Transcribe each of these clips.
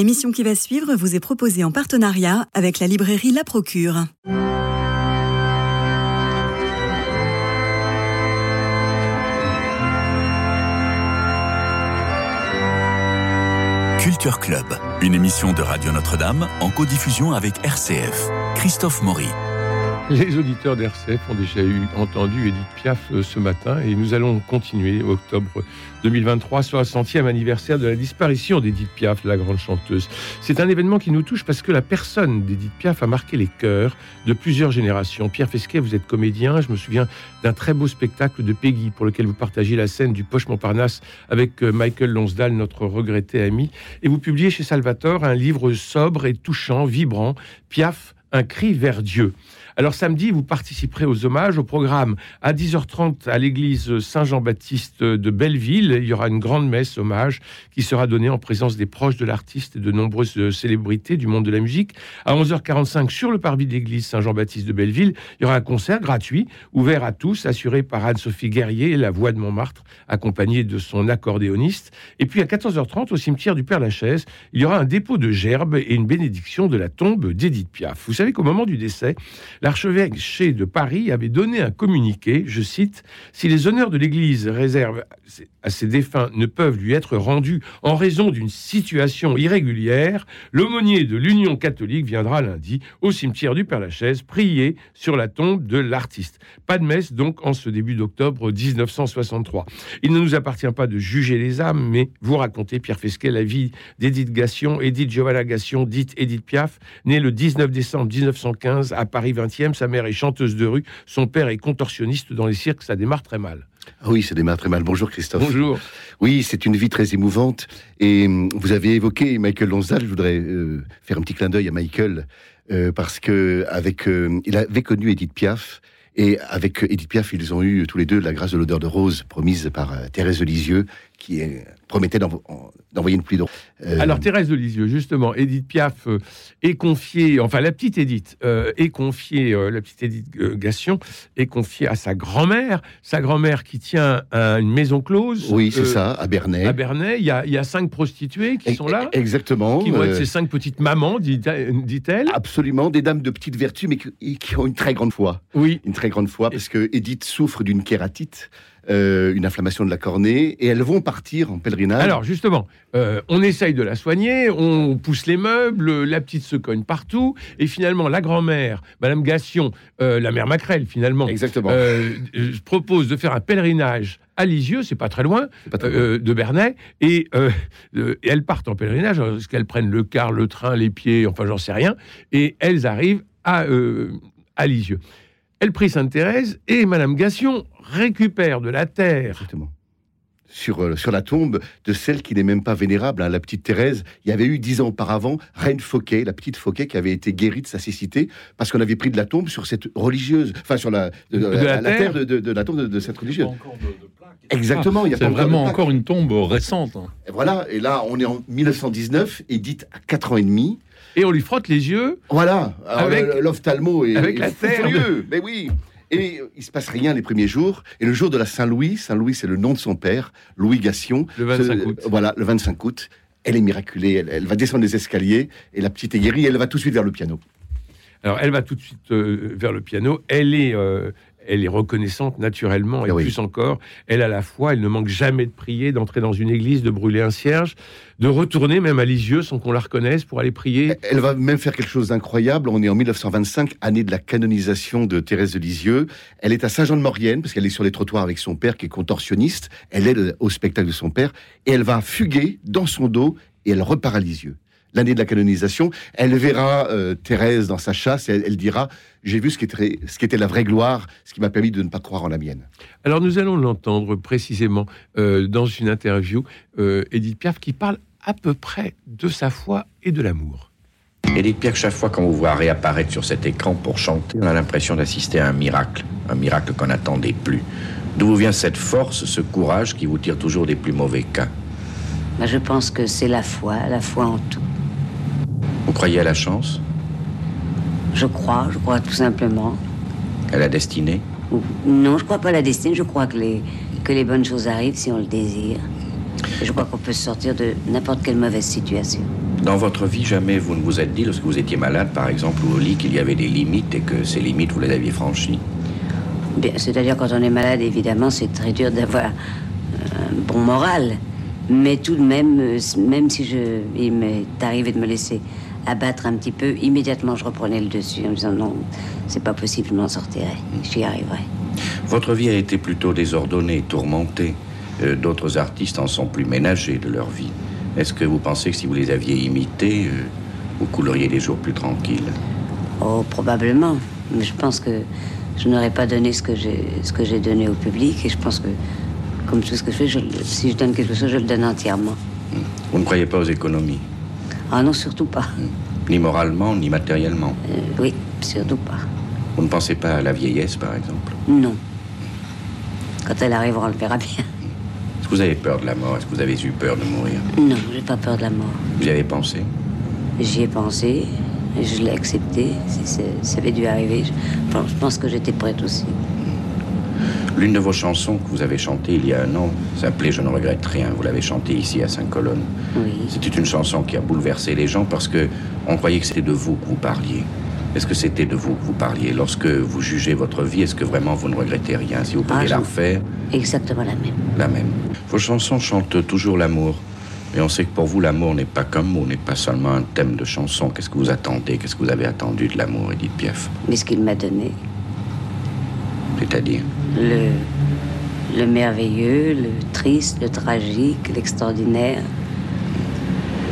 L'émission qui va suivre vous est proposée en partenariat avec la librairie La Procure. Culture Club, une émission de Radio Notre-Dame en codiffusion avec RCF. Christophe Maury. Les auditeurs d'RCF ont déjà eu entendu Edith Piaf euh, ce matin et nous allons continuer octobre 2023, 60e anniversaire de la disparition d'Edith Piaf, la grande chanteuse. C'est un événement qui nous touche parce que la personne d'Edith Piaf a marqué les cœurs de plusieurs générations. Pierre Fesquet, vous êtes comédien. Je me souviens d'un très beau spectacle de Peggy pour lequel vous partagez la scène du Poche Montparnasse avec euh, Michael Lonsdale, notre regretté ami. Et vous publiez chez Salvatore un livre sobre et touchant, vibrant, Piaf, un cri vers Dieu. Alors samedi, vous participerez aux hommages au programme à 10h30 à l'église Saint-Jean-Baptiste de Belleville. Il y aura une grande messe hommage qui sera donnée en présence des proches de l'artiste et de nombreuses célébrités du monde de la musique. À 11h45 sur le parvis de l'église Saint-Jean-Baptiste de Belleville, il y aura un concert gratuit ouvert à tous, assuré par Anne-Sophie Guerrier, la voix de Montmartre, accompagnée de son accordéoniste. Et puis à 14h30 au cimetière du Père-Lachaise, il y aura un dépôt de gerbes et une bénédiction de la tombe d'Édith Piaf. Savez qu'au moment du décès, l'archevêché de Paris avait donné un communiqué, je cite, Si les honneurs de l'Église réservés à ses défunts ne peuvent lui être rendus en raison d'une situation irrégulière, l'aumônier de l'Union catholique viendra lundi au cimetière du Père-Lachaise prier sur la tombe de l'artiste. Pas de messe donc en ce début d'octobre 1963. Il ne nous appartient pas de juger les âmes, mais vous raconter, Pierre Fesquet, la vie d'Édith Gassion, Édith Giovanna Gassion, dite Édith Piaf, née le 19 décembre 1915 à Paris 20 sa mère est chanteuse de rue, son père est contorsionniste dans les cirques, ça démarre très mal. Ah oui, ça démarre très mal. Bonjour Christophe. Bonjour. Oui, c'est une vie très émouvante. Et hum, vous avez évoqué Michael Lonsdale. Je voudrais euh, faire un petit clin d'œil à Michael euh, parce que avec, euh, il avait connu Edith Piaf. Et avec Edith Piaf, ils ont eu tous les deux la grâce de l'odeur de rose promise par Thérèse Lisieux, qui promettait d'envoyer une pluie d'eau. Euh, Alors Thérèse de Lisieux, justement, Edith Piaf euh, est confiée, enfin la petite Edith euh, est confiée, la petite Edith Gassion est confiée à sa grand-mère, sa grand-mère qui tient une maison close. Oui, c'est ça, à Bernay. À Bernay, il y a, il y a cinq prostituées qui sont là. Exactement. Qui vont être ces cinq petites mamans, dit-elle. Absolument, des dames de petite vertu, mais qui, qui, ont une très grande foi. Oui. Une très grande foi, parce que Edith souffre d'une kératite. Euh, une inflammation de la cornée, et elles vont partir en pèlerinage. Alors justement, euh, on essaye de la soigner, on pousse les meubles, la petite se cogne partout, et finalement la grand-mère, Madame Gassion, euh, la mère Macrel finalement, Exactement. propose de faire un pèlerinage à Lisieux, c'est pas très loin, de Bernay, et, et, elles partent en pèlerinage, est-ce qu'elles prennent le car, le train, les pieds, enfin j'en sais rien, et elles arrivent à, à Lisieux. Elle prie Sainte-Thérèse et Madame Gassion récupère de la terre. Sur, euh, sur la tombe de celle qui n'est même pas vénérable, hein, la petite Thérèse. Il y avait eu dix ans auparavant Reine Fauquet, la petite Fauquet qui avait été guérie de sa cécité parce qu'on avait pris de la tombe sur cette religieuse, enfin sur la, la, terre, de, la tombe de, cette religieuse. Exactement, il y a vraiment encore une tombe récente. Hein. Et voilà, et là on est en 1919, Édite à 4 ans et demi et on lui frotte les yeux. Voilà, avec l'ophtalmo et avec la terre. mais oui. Et il se passe rien les premiers jours. Et le jour de la Saint-Louis, Saint-Louis c'est le nom de son père, Louis Gassion. Le 25 août. Voilà, le 25 août. Elle est miraculée, elle, va descendre les escaliers et la petite est guérie, elle va tout de suite vers le piano. Alors elle va tout de suite euh, vers le piano. Elle est, euh, elle est reconnaissante naturellement et plus encore, elle a la foi, elle ne manque jamais de prier, d'entrer dans une église, de brûler un cierge, de retourner même à Lisieux sans qu'on la reconnaisse pour aller prier. Elle va même faire quelque chose d'incroyable. On est en 1925, année de la canonisation de Thérèse de Lisieux. Elle est à Saint-Jean-de-Maurienne parce qu'elle est sur les trottoirs avec son père qui est contorsionniste. Elle est au spectacle de son père et elle va fuguer dans son dos et elle repart à Lisieux l'année de la canonisation, elle verra euh, Thérèse dans sa chasse et elle, dira J'ai vu ce qu'était, ce était la vraie gloire, ce qui m'a permis de ne pas croire en la mienne. Alors nous allons l'entendre précisément euh, dans une interview, euh, Edith Piaf, qui parle à peu près de sa foi et de l'amour. Edith Piaf, chaque fois qu'on vous voit réapparaître sur cet écran pour chanter, on a l'impression d'assister à un miracle, un miracle qu'on n'attendait plus. D'où vous vient cette force, ce courage qui vous tire toujours des plus mauvais cas? Bah, Je pense que c'est la foi, la foi en tout. Vous croyez à la chance Je crois, je crois tout simplement. À la destinée Non, je crois pas à la destinée, je crois que les, que les bonnes choses arrivent si on le désire. je crois qu'on peut sortir de n'importe quelle mauvaise situation. Dans votre vie, jamais vous ne vous êtes dit, lorsque vous étiez malade, par exemple, ou au lit, qu'il y avait des limites et que ces limites, vous les aviez franchies C'est-à-dire, quand on est malade, évidemment, c'est très dur d'avoir un bon moral. Mais tout de même, euh, même si je, il m'est arrivé de me laisser abattre un petit peu, immédiatement je reprenais le dessus en me disant non, c'est pas possible, je m'en sortirai, j'y arriverai. Votre vie a été plutôt désordonnée, tourmentée. Euh, D'autres artistes en sont plus ménagés de leur vie. Est-ce que vous pensez que si vous les aviez imités, euh, vous couleriez des jours plus tranquilles? Oh, probablement. Mais je pense que je n'aurais pas donné ce que j'ai ce que j'ai donné au public et je pense que comme tout ce que je fais, je si je donne quelque chose, je le donne entièrement. Vous ne croyez pas aux économies? Ah non, surtout pas. Ni moralement, ni matériellement? Euh, oui, surtout pas. Vous ne pensez pas à la vieillesse, par exemple? Non. Quand elle arrivera, on le verra bien. Est-ce que vous avez peur de la mort? Est-ce que vous avez eu peur de mourir? Non, j'ai pas peur de la mort. Vous y avez pensé? J'y ai pensé, je l'ai accepté. Ça avait dû arriver, je pense que j'étais prête aussi. L'une de vos chansons que vous avez chantée il y a un an s'appelait Je ne regrette rien. Vous l'avez chantée ici à Saint-Colonne. Oui. C'était une chanson qui a bouleversé les gens parce que on croyait que c'était de vous que vous parliez. Est-ce que c'était de vous que vous parliez Lorsque vous jugez votre vie, est-ce que vraiment vous ne regrettez rien Si vous pouviez Ah, la refaire, Exactement la même. la même. Vos chansons chantent toujours l'amour. Mais on sait que pour vous, l'amour n'est pas qu'un mot, n'est pas seulement un thème de chanson. Qu'est-ce que vous attendez Qu'est-ce que vous avez attendu de l'amour, Edith Piaf Mais ce qu'il m'a donné, C'est-à-dire le, le merveilleux, le triste, le tragique, l'extraordinaire,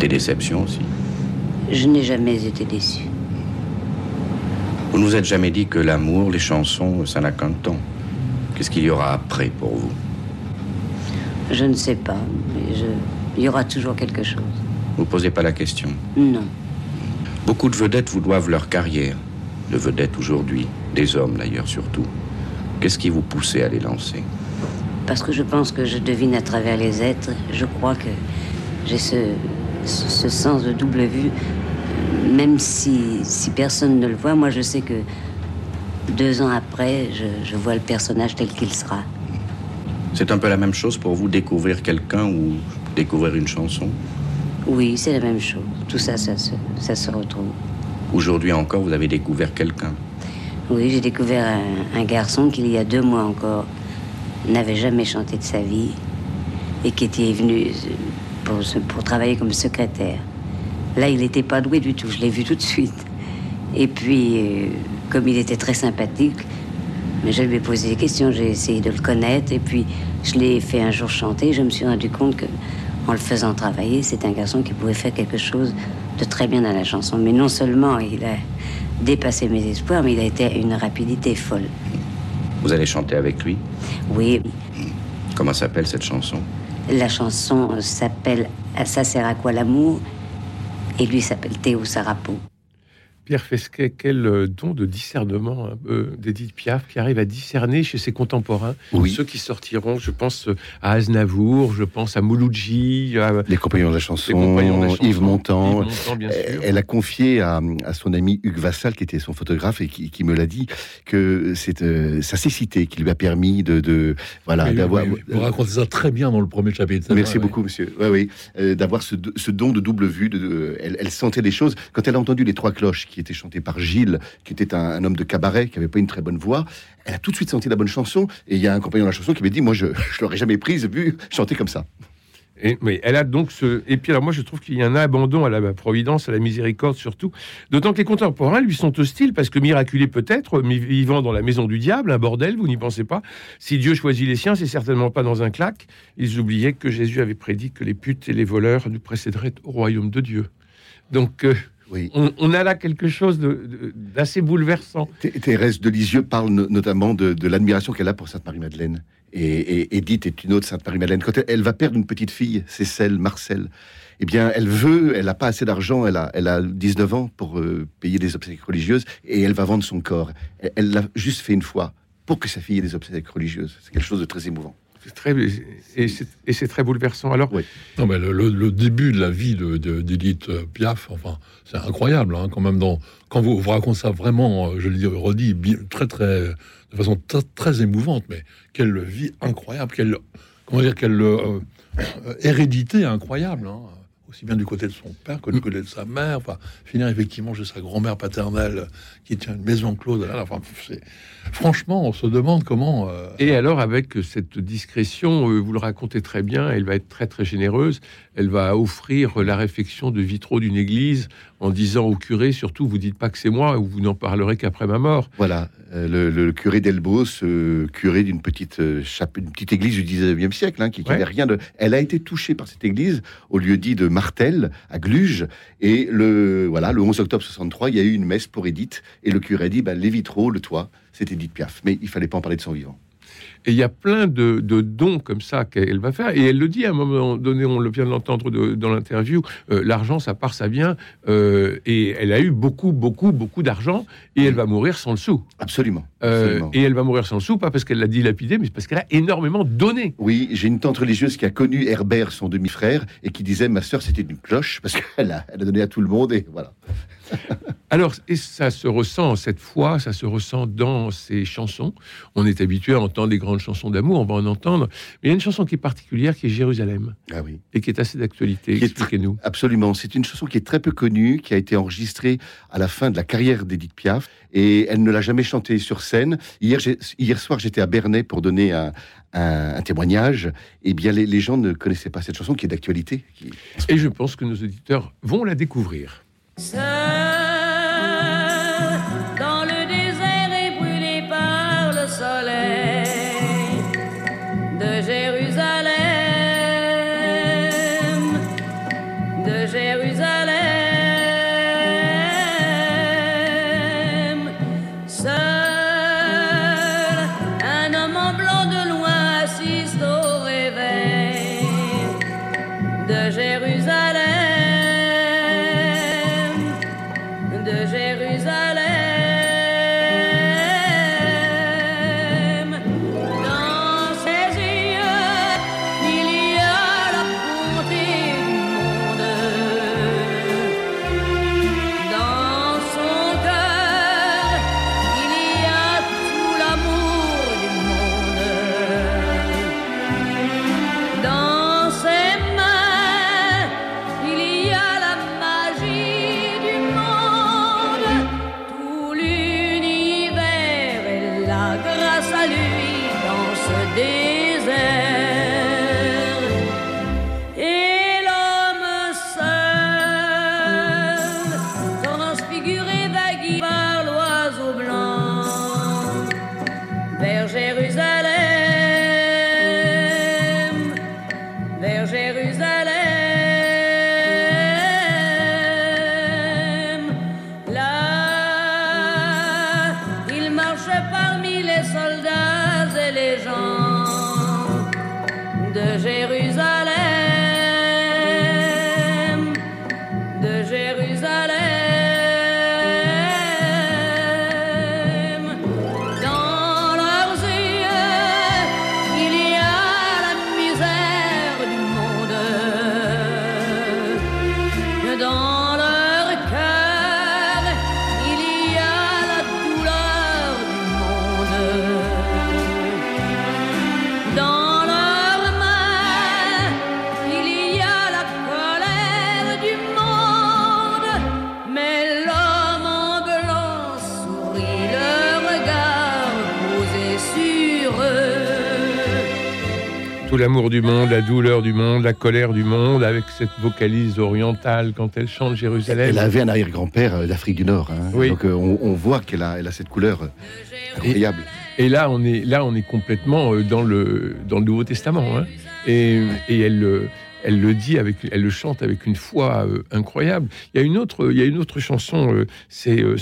des déceptions aussi. je n'ai jamais été déçu. Vous ne vous êtes jamais dit que l'amour, les chansons, ça n'a qu'un temps. Qu'est-ce qu'il y aura après pour vous? Je ne sais pas, mais je, il y aura toujours quelque chose. Vous ne posez pas la question? Non. Beaucoup de vedettes vous doivent leur carrière. De vedettes aujourd'hui, des hommes d'ailleurs surtout. Qu'est-ce qui vous poussait à les lancer Parce que je pense que je devine à travers les êtres. Je crois que j'ai ce, ce, sens de double vue. Même si, si personne ne le voit, moi je sais que deux ans après, je, je vois le personnage tel qu'il sera. C'est un peu la même chose pour vous découvrir quelqu'un ou découvrir une chanson Oui, c'est la même chose. Tout ça, ça se, ça se retrouve. Aujourd'hui encore, vous avez découvert quelqu'un. Oui, j'ai découvert un, garçon qui, il y a deux mois encore, n'avait jamais chanté de sa vie et qui était venu euh, pour travailler comme secrétaire. Là, il n'était pas doué du tout, je l'ai vu tout de suite. Et puis, euh, comme il était très sympathique, mais je lui ai posé des questions, j'ai essayé de le connaître, et puis je l'ai fait un jour chanter. Je me suis rendu compte que, en le faisant travailler, c'est un garçon qui pouvait faire quelque chose de très bien dans la chanson. Mais non seulement il a dépassé mes espoirs, mais il a été à une rapidité folle. Vous allez chanter avec lui? Oui, Comment s'appelle cette chanson? La chanson s'appelle Ça sert à quoi l'amour et lui s'appelle Théo Sarapo. Pierre Fesquet, quel euh, don de discernement hein, euh, d'Edith Piaf qui arrive à discerner chez ses contemporains Oui. ceux qui sortiront. Je pense euh, à Aznavour, je pense à Mouloudji, à Les compagnons de la chanson, les compagnons de la chanson, Yves Montand. Yves Montand, bien sûr. Elle a confié à, à son ami Hugues Vassal, qui était son photographe et qui, qui me l'a dit, que c'est euh, sa cécité qui lui a permis de, de voilà d'avoir. oui, oui. Vous racontez ça très bien dans le premier chapitre. Merci vrai, beaucoup, monsieur. Oui, oui, euh, d'avoir ce, ce don de double vue. De, de- elle, elle sentait les choses. Quand elle a entendu les trois cloches qui étaient chantées par Gilles, qui était un, homme de cabaret, qui avait pas une très bonne voix, elle a tout de suite senti la bonne chanson. Et il y a un compagnon de la chanson qui m'a dit, moi, je, je l'aurais jamais prise vu chanter comme ça. Et, elle a donc ce. Et puis alors, moi, je trouve qu'il y a un abandon à la providence, à la miséricorde surtout. D'autant que les contemporains lui sont hostiles parce que miraculé peut-être, mais vivant dans la maison du diable, un bordel, vous n'y pensez pas. Si Dieu choisit les siens, c'est certainement pas dans un claque. Ils oubliaient que Jésus avait prédit que les putes et les voleurs nous précéderaient au royaume de Dieu. Donc, euh, Oui. on, on a là quelque chose d'assez bouleversant. Thé- Thérèse de Lisieux parle no- notamment de, de l'admiration qu'elle a pour Sainte-Marie-Madeleine. Et, et Edith est une autre Sainte-Marie-Madeleine. Quand elle, elle va perdre une petite fille, c'est celle, Marcel, eh bien, elle veut, elle n'a pas assez d'argent, elle a, elle a 19 ans pour euh, payer des obsèques religieuses, et elle va vendre son corps. Elle l'a juste fait une fois pour que sa fille ait des obsèques religieuses. C'est quelque chose de très émouvant. Très et c'est très bouleversant. Alors, Oui. Non, mais le, début de la vie de, de- d'Edith euh, Piaf, enfin, c'est incroyable, hein, quand même. Quand vous, vous racontez ça vraiment, euh, je le dis, redis, très, très, de façon très, très émouvante, mais quelle vie incroyable, quelle, comment dire, quelle euh, hérédité incroyable. hein. Aussi bien du côté de son père que du côté de sa mère. Enfin, finir effectivement chez sa grand-mère paternelle qui tient une maison close. Là, enfin, franchement, on se demande comment. Euh, Et alors, avec cette discrétion, euh, vous le racontez très bien, elle va être très très généreuse. Elle va offrir la réfection de vitraux d'une église en disant au curé, surtout, vous dites pas que c'est moi, ou vous n'en parlerez qu'après ma mort. Voilà, euh, le, curé d'Elbos, curé d'une petite, petite église du 19e siècle, hein, qui n'avait rien de. Elle a été touchée par cette église au lieu dit de Martel à Gluge. Et le, voilà, le 11 octobre 63, il y a eu une messe pour Édith. Et le curé dit ben, les vitraux, le toit, c'était Édith Piaf. Mais il fallait pas en parler de son vivant. Et il y a plein de, dons comme ça qu'elle va faire. Et elle le dit à un moment donné, on le vient de l'entendre dans l'interview, euh, l'argent, ça part, ça vient. Euh, et elle a eu beaucoup, beaucoup, beaucoup d'argent. Et elle va mourir sans le sou. Absolument. Euh, et elle va mourir sans le sou, pas parce qu'elle l'a dilapidé, mais parce qu'elle a énormément donné. Oui, j'ai une tante religieuse qui a connu Herbert, son demi-frère, et qui disait Ma sœur, c'était une cloche, parce qu'elle a, elle a donné à tout le monde. Et voilà. Alors, et ça se ressent cette fois, ça se ressent dans ces chansons. On est habitué à entendre des grandes chansons d'amour, on va en entendre. Mais il y a une chanson qui est particulière, qui est Jérusalem. Ah oui. Et qui est assez d'actualité. Expliquez-nous. Absolument. C'est une chanson qui est très peu connue, qui a été enregistrée à la fin de la carrière d'Edith Piaf. Et elle ne l'a jamais chantée sur scène. Hier, hier soir, j'étais à Bernay pour donner un, témoignage. Et eh bien, les, gens ne connaissaient pas cette chanson qui est d'actualité. Et je pense que nos auditeurs vont la découvrir. Sun. Jérusalem. L'amour du monde, la douleur du monde, la colère du monde, avec cette vocalise orientale quand elle chante Jérusalem. Elle avait un arrière-grand-père euh, d'Afrique du Nord, hein. donc euh, on, voit qu'elle a, elle a cette couleur euh, incroyable. Et, là, on est là, on est complètement dans le dans le Nouveau Testament, hein. et, et elle elle le dit avec, elle le chante avec une foi incroyable. Il y a une autre, il y a une autre chanson, c'est euh,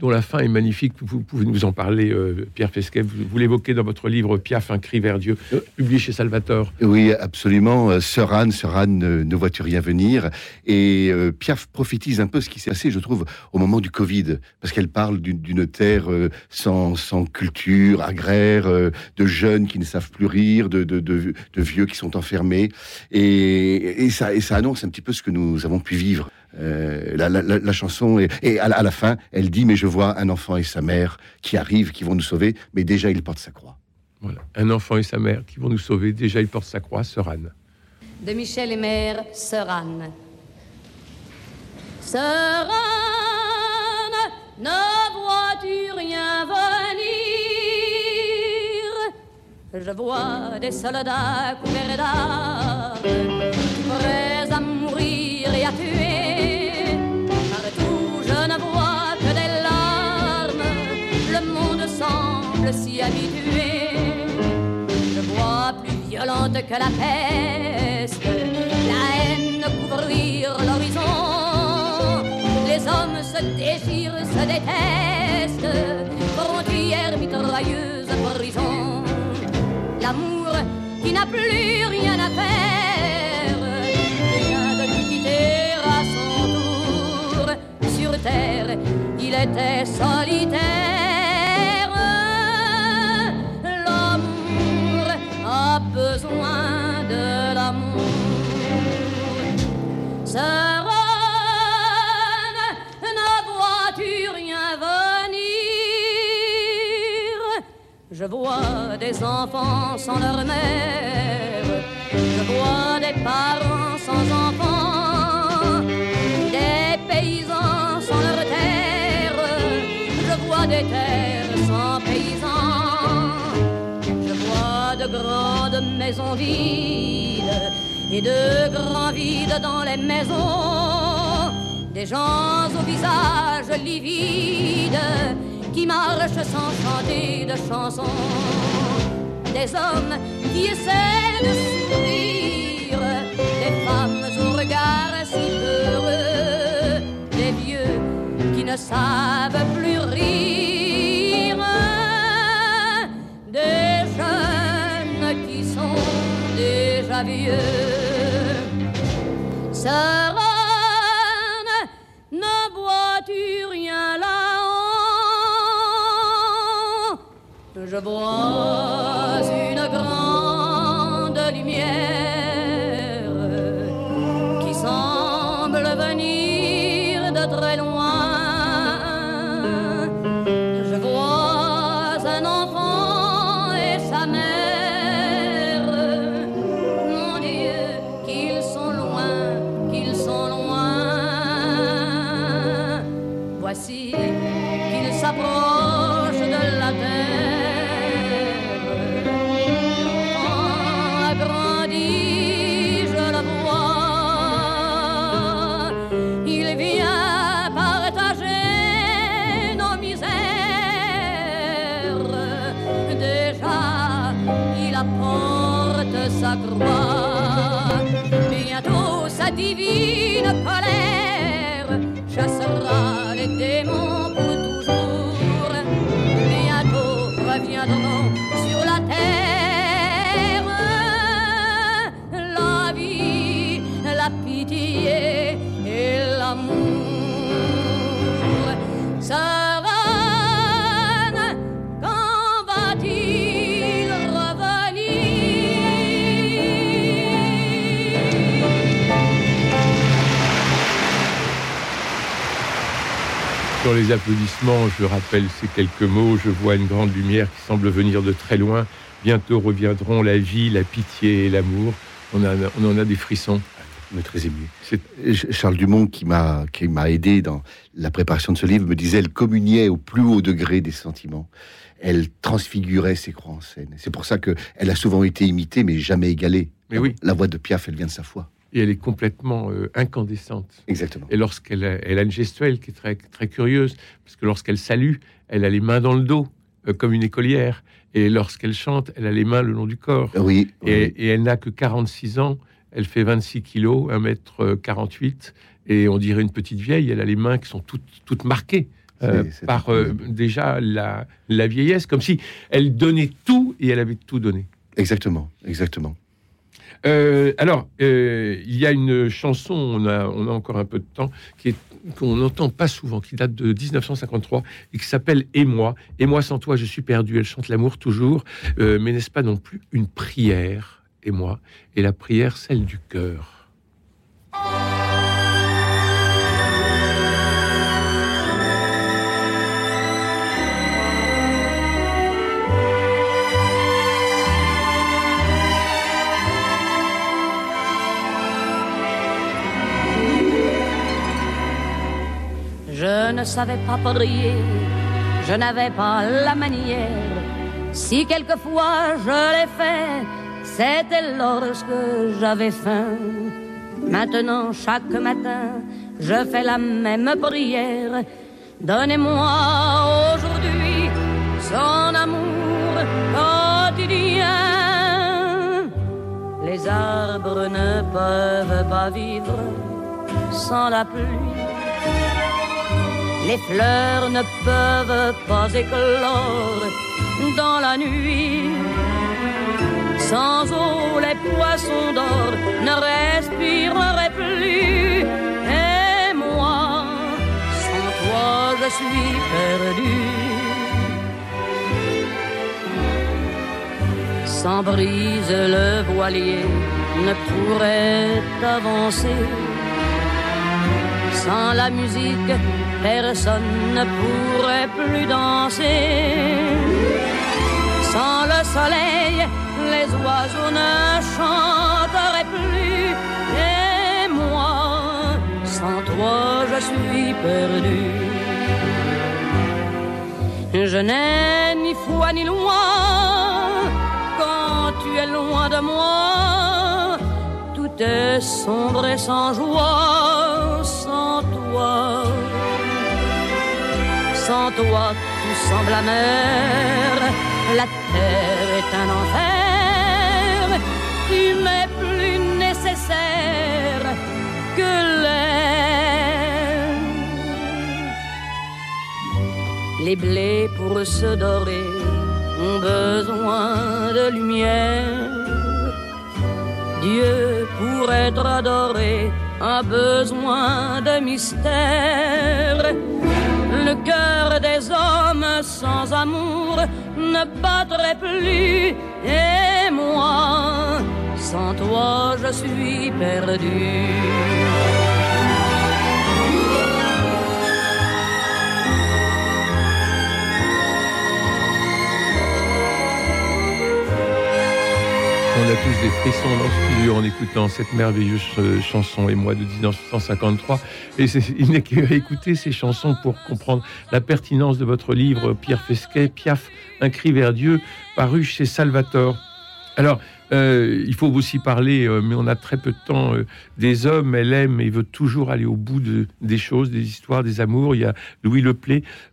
dont la fin est magnifique. Vous pouvez nous en parler, euh, Pierre Fesquet. Vous, l'évoquez dans votre livre Piaf, un cri vers Dieu, publié chez Salvatore. Oui, absolument. Euh, Sœur Anne, Sœur Anne, ne, vois-tu rien venir? Et euh, Piaf prophétise un peu ce qui s'est passé, je trouve, au moment du Covid, parce qu'elle parle d'une terre sans, sans, culture, agraire, de jeunes qui ne savent plus rire, de, de, de, vieux qui sont enfermés. Et, et, ça, et ça annonce un petit peu ce que nous avons pu vivre. Euh, la, chanson et à, la fin, elle dit mais je vois un enfant et sa mère qui arrivent, qui vont nous sauver, mais déjà il porte sa croix. Voilà, un enfant et sa mère qui vont nous sauver, déjà il porte sa croix, sœur Anne. de Michel et Mère, Sœur Anne. Sœur Anne, ne vois-tu rien venir? Je vois des soldats couverts d'armes, prêts à mourir et à tuer. Semble s'y habituer. Je vois plus violente que la peste, la haine couvrir l'horizon. Les hommes se déchirent, se détestent, frontières mitrailleuses, prison. L'amour qui n'a plus rien à faire, vient de nous quitter à son tour. Sur terre, il était solitaire. Besoin de l'amour. Sœur Anne, ne vois-tu rien venir Je vois des enfants sans leur mère, de grands vides dans les maisons. Des gens au visage livide qui marchent sans chanter de chansons. Des hommes qui essaient de sourire, des femmes au regard si heureux, des vieux qui ne savent plus rire, des jeunes qui sont déjà vieux. Sœur Anne, ne vois-tu rien là-haut? Je vois une grande lumière qui semble venir de très loin. Sa croix. Bientôt, sa divine colère Sur les applaudissements, je rappelle ces quelques mots. Je vois une grande lumière qui semble venir de très loin. Bientôt reviendront la vie, la pitié et l'amour. On, a- on en a des frissons. On est très ému. C'est- Charles Dumont, qui m'a qui m'a aidé dans la préparation de ce livre, me disait elle communiait au plus haut degré des sentiments. Elle transfigurait ses croix en scène. C'est pour ça que elle a souvent été imitée, mais jamais égalée. Mais oui. La voix de Piaf, elle vient de sa foi. Et elle est complètement euh, incandescente. Exactement. Et lorsqu'elle a, elle a une gestuelle qui est très, très curieuse, parce que lorsqu'elle salue, elle a les mains dans le dos, euh, comme une écolière. Et lorsqu'elle chante, elle a les mains le long du corps. Oui. oui. Et, et elle n'a que 46 ans, elle fait 26 kilos, 1 mètre 48, et on dirait une petite vieille, elle a les mains qui sont toutes, toutes marquées. euh, C'est- c'est par euh, déjà la, la vieillesse, comme si elle donnait tout et elle avait tout donné. Exactement. Exactement. Euh, alors, euh, il y a une chanson, on a, encore un peu de temps, qu'on n'entend pas souvent, qui date de 1953 et qui s'appelle Et moi. Et moi sans toi, je suis perdu. Elle chante l'amour toujours, Euh, mais n'est-ce pas non plus une prière Et moi, et la prière, celle du cœur. Je ne savais pas prier, je n'avais pas la manière. Si quelquefois je l'ai fait, c'était lorsque j'avais faim. Maintenant, chaque matin, je fais la même prière. Donnez-moi aujourd'hui son amour quotidien. Les arbres ne peuvent pas vivre sans la pluie. Les fleurs ne peuvent pas éclore dans la nuit. Sans eau, les poissons d'or ne respireraient plus. Et moi, sans toi, je suis perdu. Sans brise, le voilier ne pourrait avancer. Sans la musique, personne ne pourrait plus danser. Sans le soleil, les oiseaux ne chanteraient plus. Et moi, sans toi, je suis perdu. Je n'ai ni foi ni loi quand tu es loin de moi. Tout est sombre et sans joie Sans toi, tout semble amer. La terre est un enfer. Tu m'es plus nécessaire que l'air. Les blés pour se dorer ont besoin de lumière. Dieu, pour être adoré, a besoin de mystère. Le cœur des hommes sans amour ne battrait plus. Et moi, sans toi, je suis perdu. Tous des frissons dans ce studio en écoutant cette merveilleuse euh, chanson et moi de 1953. Et il n'est qu'à écouter ces chansons pour comprendre la pertinence de votre livre, Pierre Fesquet, Piaf, Un cri vers Dieu, paru chez Salvatore. Alors, euh, il faut aussi parler, euh, mais on a très peu de temps, euh, des hommes. Elle aime et veut toujours aller au bout de, des choses, des histoires, des amours. Il y a Louis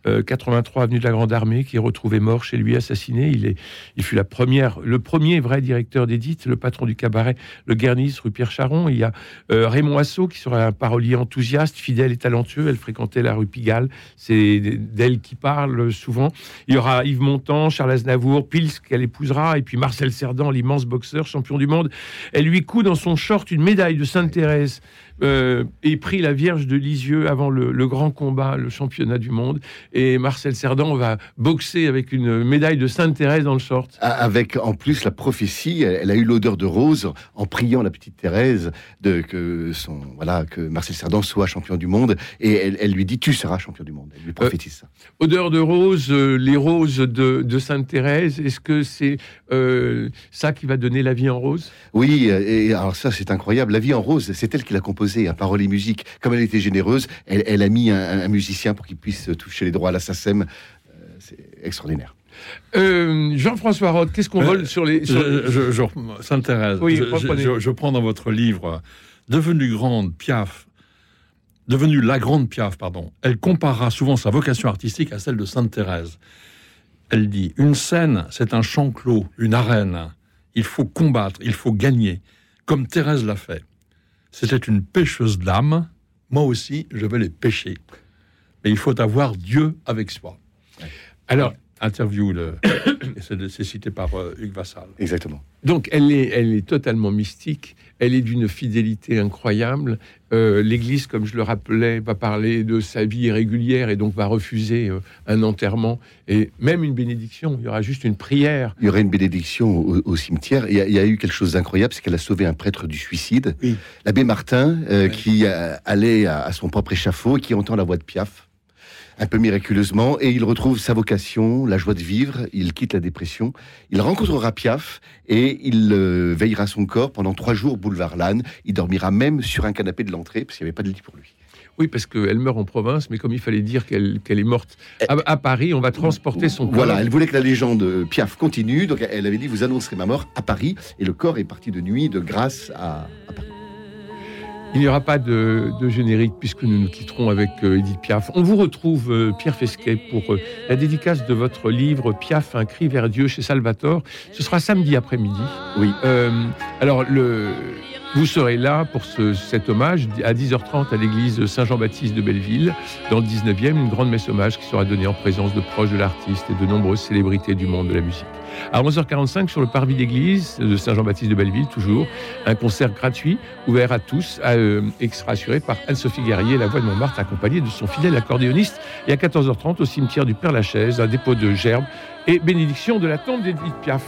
euh, 83 avenue de la Grande Armée, qui est retrouvé mort chez lui, assassiné. Il, est, il fut la première, le premier vrai directeur d'Édith, le patron du cabaret Le Guernis, rue Pierre Charon. Il y a Raymond Assau, qui sera un parolier enthousiaste, fidèle et talentueux. Elle fréquentait la rue Pigalle. C'est d'elle qui parle souvent. Il y aura Yves Montand, Charles Aznavour, Pils, qu'elle épousera, et puis Marcel Cerdan, l'immense boxeur, champion du monde. Elle lui coud dans son short une médaille de Sainte-Thérèse euh, et prit la Vierge de Lisieux avant le, le grand combat, le championnat du monde. Et Marcel Cerdan va boxer avec une médaille de Sainte-Thérèse dans le short. Avec en plus la prophétie, elle, a eu l'odeur de rose en priant la petite Thérèse de que son voilà que Marcel Cerdan soit champion du monde et elle, elle lui dit tu seras champion du monde. Elle lui prophétise ça. Odeur de rose, euh, les roses de, de Sainte-Thérèse, est-ce que c'est euh, ça qui va donner la vie en rose? Oui, euh, et alors ça c'est incroyable. La vie en rose, c'est elle qui l'a composée, à parole et musique. Comme elle était généreuse, elle, elle a mis un, un musicien pour qu'il puisse toucher les droits à la SACEM. Euh, c'est extraordinaire. Euh, Jean-François Roth, qu'est-ce qu'on Euh, vole sur les... sur- Je, je, je- Sainte-Thérèse, Oui, je, reprenez. je- je prends dans votre livre, devenue grande, Piaf, devenue la grande Piaf, pardon, elle comparera souvent sa vocation artistique à celle de Sainte-Thérèse. Elle dit, une scène, c'est un champ clos, une arène. Il faut combattre, il faut gagner, comme Thérèse l'a fait. C'était une pêcheuse d'âme, moi aussi, je vais les pêcher. Mais il faut avoir Dieu avec soi. Alors, Interview, le- c'est cité par euh, Hugues Vassal. Exactement. Donc, elle est, elle est totalement mystique. Elle est d'une fidélité incroyable. Euh, L'Église, comme je le rappelais, va parler de sa vie irrégulière et donc va refuser euh, un enterrement et même une bénédiction. Il y aura juste une prière. Il y aurait une bénédiction au, au cimetière. Il y, a, il y a eu quelque chose d'incroyable, c'est qu'elle a sauvé un prêtre du suicide, Oui. l'abbé Martin, euh, qui allait à, à son propre échafaud et qui entend la voix de Piaf, un peu miraculeusement, et il retrouve sa vocation, la joie de vivre. Il quitte la dépression. Il rencontrera Piaf et il euh, veillera son corps pendant trois jours boulevard Lannes. Il dormira même sur un canapé de l'entrée parce qu'il n'y avait pas de lit pour lui. Oui, parce qu'elle meurt en province, mais comme il fallait dire qu'elle est morte à, à Paris, on va transporter son corps. Voilà, elle voulait que la légende euh, Piaf continue, donc elle avait dit vous annoncerez ma mort à Paris, et le corps est parti de nuit de Grasse à, à Paris. Il n'y aura pas de, de générique puisque nous nous quitterons avec euh, Edith Piaf. On vous retrouve, euh, Pierre Fesquet, pour euh, la dédicace de votre livre Piaf, un cri vers Dieu chez Salvatore. Ce sera samedi après-midi. Oui. Euh, alors, le, vous serez là pour ce- cet hommage à 10h30 à l'église Saint-Jean-Baptiste de Belleville, dans le 19e, une grande messe hommage qui sera donnée en présence de proches de l'artiste et de nombreuses célébrités du monde de la musique. À 11h45, sur le parvis d'église de Saint-Jean-Baptiste de Belleville, toujours, un concert gratuit, ouvert à tous, à, euh, assuré par Anne-Sophie Guerrier, la voix de Montmartre, accompagnée de son fidèle accordéoniste. Et à 14h30, au cimetière du Père-Lachaise, un dépôt de gerbes et bénédiction de la tombe d'Edith Piaf.